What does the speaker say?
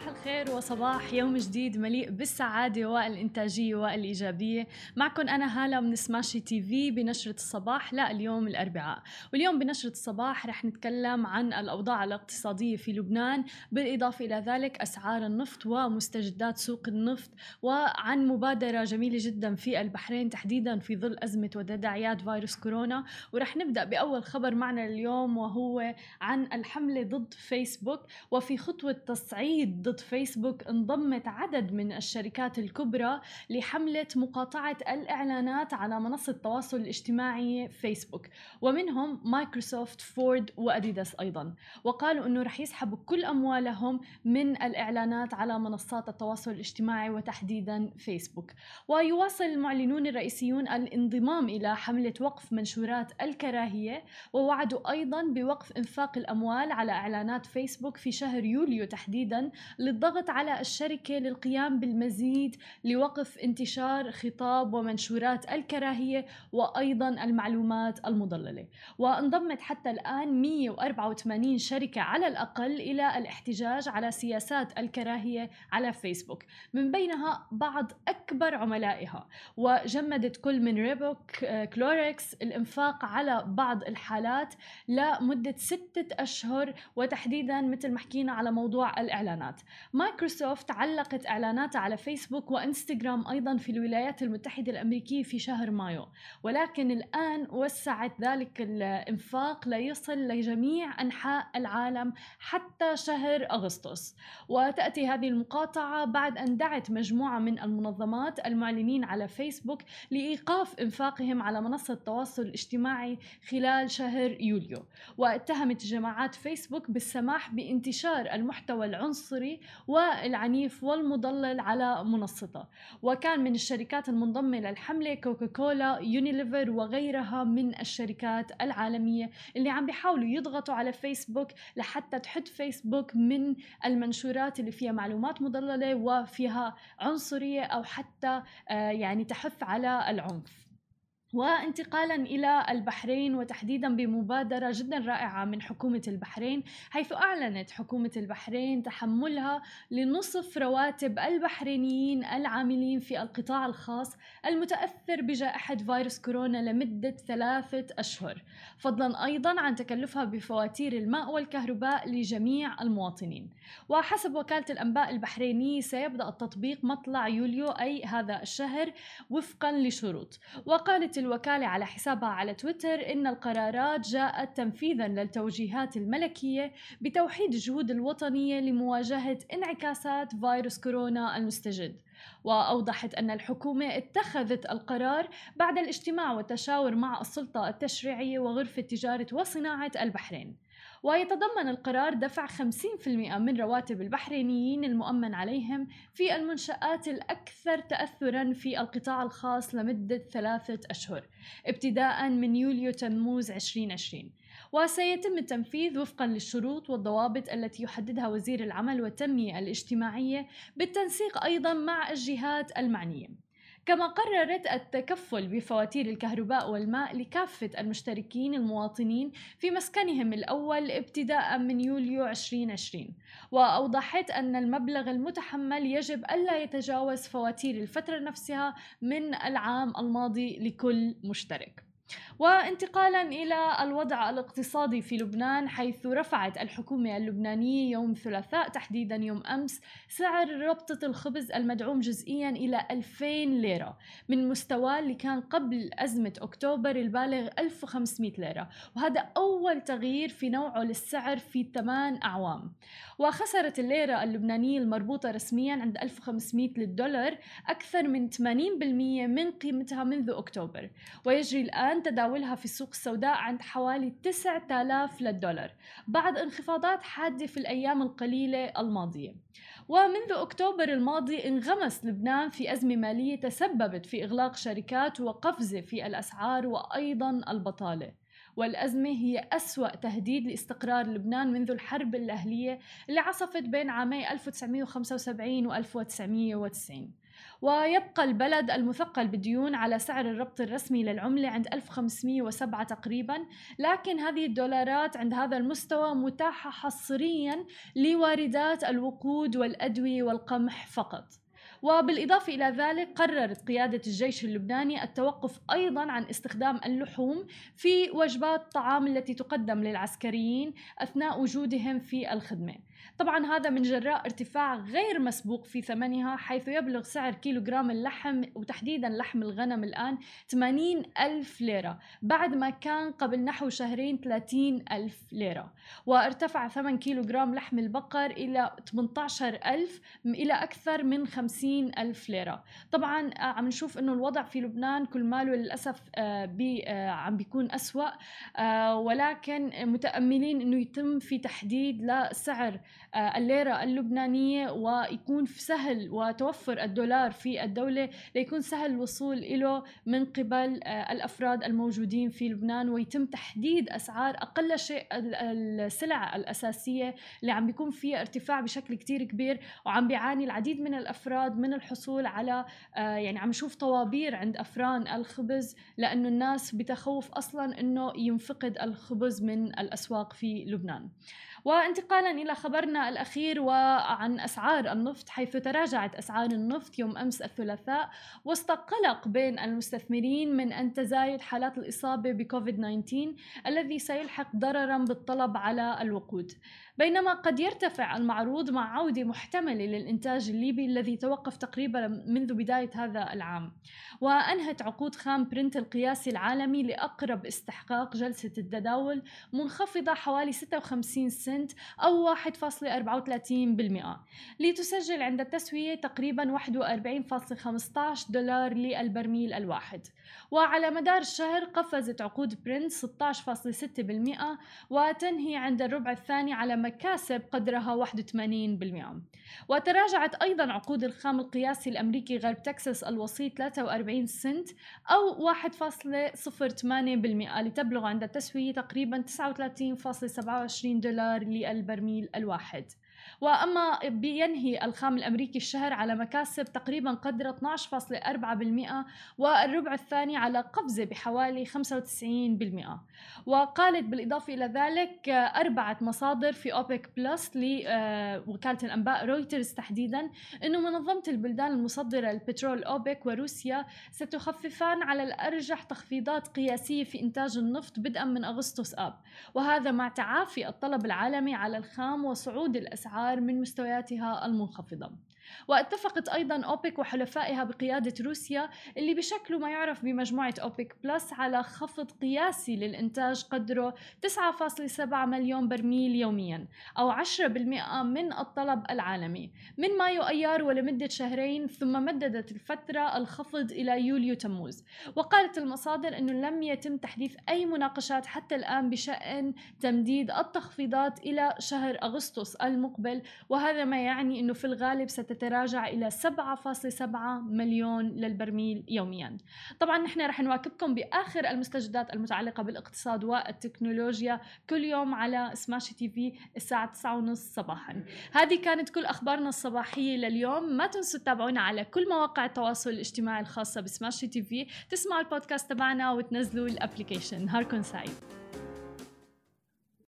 صباح الخير وصباح يوم جديد مليء بالسعادة والإنتاجية والإيجابية. معكم أنا هالة من سماشي تي في بنشرة الصباح لا اليوم الأربعاء. واليوم بنشرة الصباح رح نتكلم عن الأوضاع الاقتصادية في لبنان بالإضافة إلى ذلك أسعار النفط ومستجدات سوق النفط وعن مبادرة جميلة جدا في البحرين تحديدا في ظل أزمة وتداعيات فيروس كورونا. ورح نبدأ بأول خبر معنا اليوم وهو عن الحملة ضد فيسبوك. وفي خطوة تصعيد ضد فيسبوك انضمت عدد من الشركات الكبرى لحملة مقاطعة الإعلانات على منصة التواصل الاجتماعي فيسبوك ومنهم مايكروسوفت فورد وأديداس أيضا. وقالوا أنه رح يسحبوا كل أموالهم من الإعلانات على منصات التواصل الاجتماعي وتحديدا فيسبوك. ويواصل المعلنون الرئيسيون الانضمام إلى حملة وقف منشورات الكراهية ووعدوا أيضا بوقف إنفاق الأموال على إعلانات فيسبوك في شهر يوليو تحديدا للضغط على الشركة للقيام بالمزيد لوقف انتشار خطاب ومنشورات الكراهية وأيضا المعلومات المضللة. وانضمت حتى الآن 184 شركة على الأقل إلى الاحتجاج على سياسات الكراهية على فيسبوك من بينها بعض أكبر عملائها. وجمدت كل من ريبوك كلوركس الإنفاق على بعض الحالات لمدة ستة أشهر وتحديدا مثل ما حكينا على موضوع الإعلانات. مايكروسوفت علقت إعلاناتها على فيسبوك وإنستغرام أيضا في الولايات المتحدة الأمريكية في شهر مايو. ولكن الآن وسعت ذلك الإنفاق ليصل لجميع أنحاء العالم حتى شهر أغسطس. وتأتي هذه المقاطعة بعد أن دعت مجموعة من المنظمات المعلنين على فيسبوك لإيقاف إنفاقهم على منصة التواصل الاجتماعي خلال شهر يوليو. واتهمت جماعات فيسبوك بالسماح بانتشار المحتوى العنصري والعنيف والمضلل على منصتها وكان من الشركات المنضمة للحملة كوكاكولا يونيليفر وغيرها من الشركات العالمية اللي عم بيحاولوا يضغطوا على فيسبوك لحتى تحد فيسبوك من المنشورات اللي فيها معلومات مضللة وفيها عنصرية أو حتى يعني تحث على العنف. وانتقالا إلى البحرين وتحديدا بمبادرة جدا رائعة من حكومة البحرين حيث أعلنت حكومة البحرين تحملها لنصف رواتب البحرينيين العاملين في القطاع الخاص المتأثر بجائحة فيروس كورونا لمدة ثلاثة أشهر فضلا أيضا عن تكلفها بفواتير الماء والكهرباء لجميع المواطنين. وحسب وكالة الأنباء البحرينيه سيبدأ التطبيق مطلع يوليو أي هذا الشهر وفقا لشروط. وقالت الوكالة على حسابها على تويتر إن القرارات جاءت تنفيذا للتوجيهات الملكية بتوحيد الجهود الوطنية لمواجهة انعكاسات فيروس كورونا المستجد. وأوضحت أن الحكومة اتخذت القرار بعد الاجتماع والتشاور مع السلطة التشريعية وغرفة تجارة وصناعة البحرين. ويتضمن القرار دفع 50% من رواتب البحرينيين المؤمن عليهم في المنشآت الأكثر تأثرا في القطاع الخاص لمدة ثلاثة أشهر ابتداء من يوليو تموز 2020 وسيتم التنفيذ وفقا للشروط والضوابط التي يحددها وزير العمل والتنمية الاجتماعية بالتنسيق أيضا مع الجهات المعنية. كما قررت التكفل بفواتير الكهرباء والماء لكافة المشتركين المواطنين في مسكنهم الأول ابتداء من يوليو 2020 وأوضحت أن المبلغ المتحمل يجب ألا يتجاوز فواتير الفترة نفسها من العام الماضي لكل مشترك. وانتقالا إلى الوضع الاقتصادي في لبنان حيث رفعت الحكومة اللبنانية يوم الثلاثاء تحديدا يوم أمس سعر ربطة الخبز المدعوم جزئيا إلى 2000 ليرة من مستواه اللي كان قبل أزمة أكتوبر البالغ 1500 ليرة وهذا أول تغيير في نوعه للسعر في ثمان أعوام. وخسرت الليرة اللبنانية المربوطة رسميا عند 1500 للدولار أكثر من 80% من قيمتها منذ أكتوبر. ويجري الآن تداولها في السوق السوداء عند حوالي 9000 للدولار بعد انخفاضات حادة في الأيام القليلة الماضية. ومنذ أكتوبر الماضي انغمس لبنان في أزمة مالية تسببت في إغلاق شركات وقفزة في الأسعار وأيضا البطالة. والأزمة هي أسوأ تهديد لاستقرار لبنان منذ الحرب الأهلية اللي عصفت بين عامي 1975 و 1990 ويبقى البلد المثقل بالديون على سعر الربط الرسمي للعملة عند 1507 تقريبا. لكن هذه الدولارات عند هذا المستوى متاحة حصريا لواردات الوقود والأدوية والقمح فقط. وبالإضافة إلى ذلك قررت قيادة الجيش اللبناني التوقف أيضا عن استخدام اللحوم في وجبات الطعام التي تقدم للعسكريين أثناء وجودهم في الخدمة. طبعا هذا من جراء ارتفاع غير مسبوق في ثمنها حيث يبلغ سعر كيلوغرام اللحم وتحديدا لحم الغنم الآن 80 ألف ليرة بعد ما كان قبل نحو شهرين 30 ألف ليرة. وارتفع ثمن كيلوغرام لحم البقر إلى 18 ألف إلى أكثر من 50 ألف ليرة. طبعا آه، عم نشوف أنه الوضع في لبنان كل ماله للأسف آه، بي آه، عم بيكون أسوأ ولكن متأملين أنه يتم في تحديد لسعر الليرة اللبنانية ويكون سهل وتوفر الدولار في الدولة ليكون سهل الوصول له من قبل آه، الأفراد الموجودين في لبنان ويتم تحديد أسعار أقل شيء السلع الأساسية اللي عم بيكون فيها ارتفاع بشكل كتير كبير وعم بيعاني العديد من الأفراد من الحصول على آه، يعني عم نشوف طوابير عند أفران الخبز لأنه الناس بتخوف أصلا أنه ينفقد الخبز من الأسواق في لبنان. وانتقالا إلى خبرنا الأخير وعن أسعار النفط حيث تراجعت أسعار النفط يوم أمس الثلاثاء وسط قلق بين المستثمرين من أن تزايد حالات الإصابة بكوفيد 19 الذي سيلحق ضررا بالطلب على الوقود. بينما قد يرتفع المعروض مع عودة محتملة للإنتاج الليبي الذي توقف تقريبا منذ بداية هذا العام. وأنهت عقود خام برنت القياسي العالمي لأقرب استحقاق جلسة التداول منخفضة حوالي 56 سنت أو 1.34% لتسجل عند التسوية تقريبا 41.15 دولار للبرميل الواحد. وعلى مدار الشهر قفزت عقود برنت 16.6% وتنهي عند الربع الثاني على مكاسب قدرها 81% وتراجعت أيضا عقود الخام القياسي الأمريكي غرب تكساس الوسيط 43 سنت أو 1.08% لتبلغ عند التسوية تقريبا 39.27 دولار للبرميل الواحد. وأما بينهي الخام الأمريكي الشهر على مكاسب تقريبا قدر 12.4% والربع الثاني على قفزة بحوالي 95% وقالت بالإضافة إلى ذلك أربعة مصادر في أوبك بلس لوكالة الأنباء رويترز تحديدا أنه منظمة البلدان المصدرة للبترول أوبك وروسيا ستخففان على الأرجح تخفيضات قياسية في إنتاج النفط بدءا من أغسطس آب. وهذا مع تعافي الطلب العالمي على الخام وصعود الأسعار من مستوياتها المنخفضة. واتفقت أيضا أوبك وحلفائها بقيادة روسيا اللي بشكلوا ما يعرف بمجموعة أوبك بلس على خفض قياسي للإنتاج قدره 9.7 مليون برميل يوميا أو 10% من الطلب العالمي. من مايو أيار ولمدة شهرين ثم مددت الفترة الخفض إلى يوليو تموز. وقالت المصادر أنه لم يتم تحديث أي مناقشات حتى الآن بشأن تمديد التخفيضات إلى شهر أغسطس المقبل وهذا ما يعني أنه في الغالب ستت تتراجع إلى 7.7 مليون للبرميل يوميا. طبعا نحن رح نواكبكم بآخر المستجدات المتعلقة بالاقتصاد والتكنولوجيا كل يوم على سماشي تي في الساعة 9:30 صباحا. هذه كانت كل أخبارنا الصباحية لليوم. ما تنسوا تتابعونا على كل مواقع التواصل الاجتماعي الخاصة بسماشي تي في. تسمعوا البودكاست تبعنا وتنزلوا ال application. نهاركم سعيد.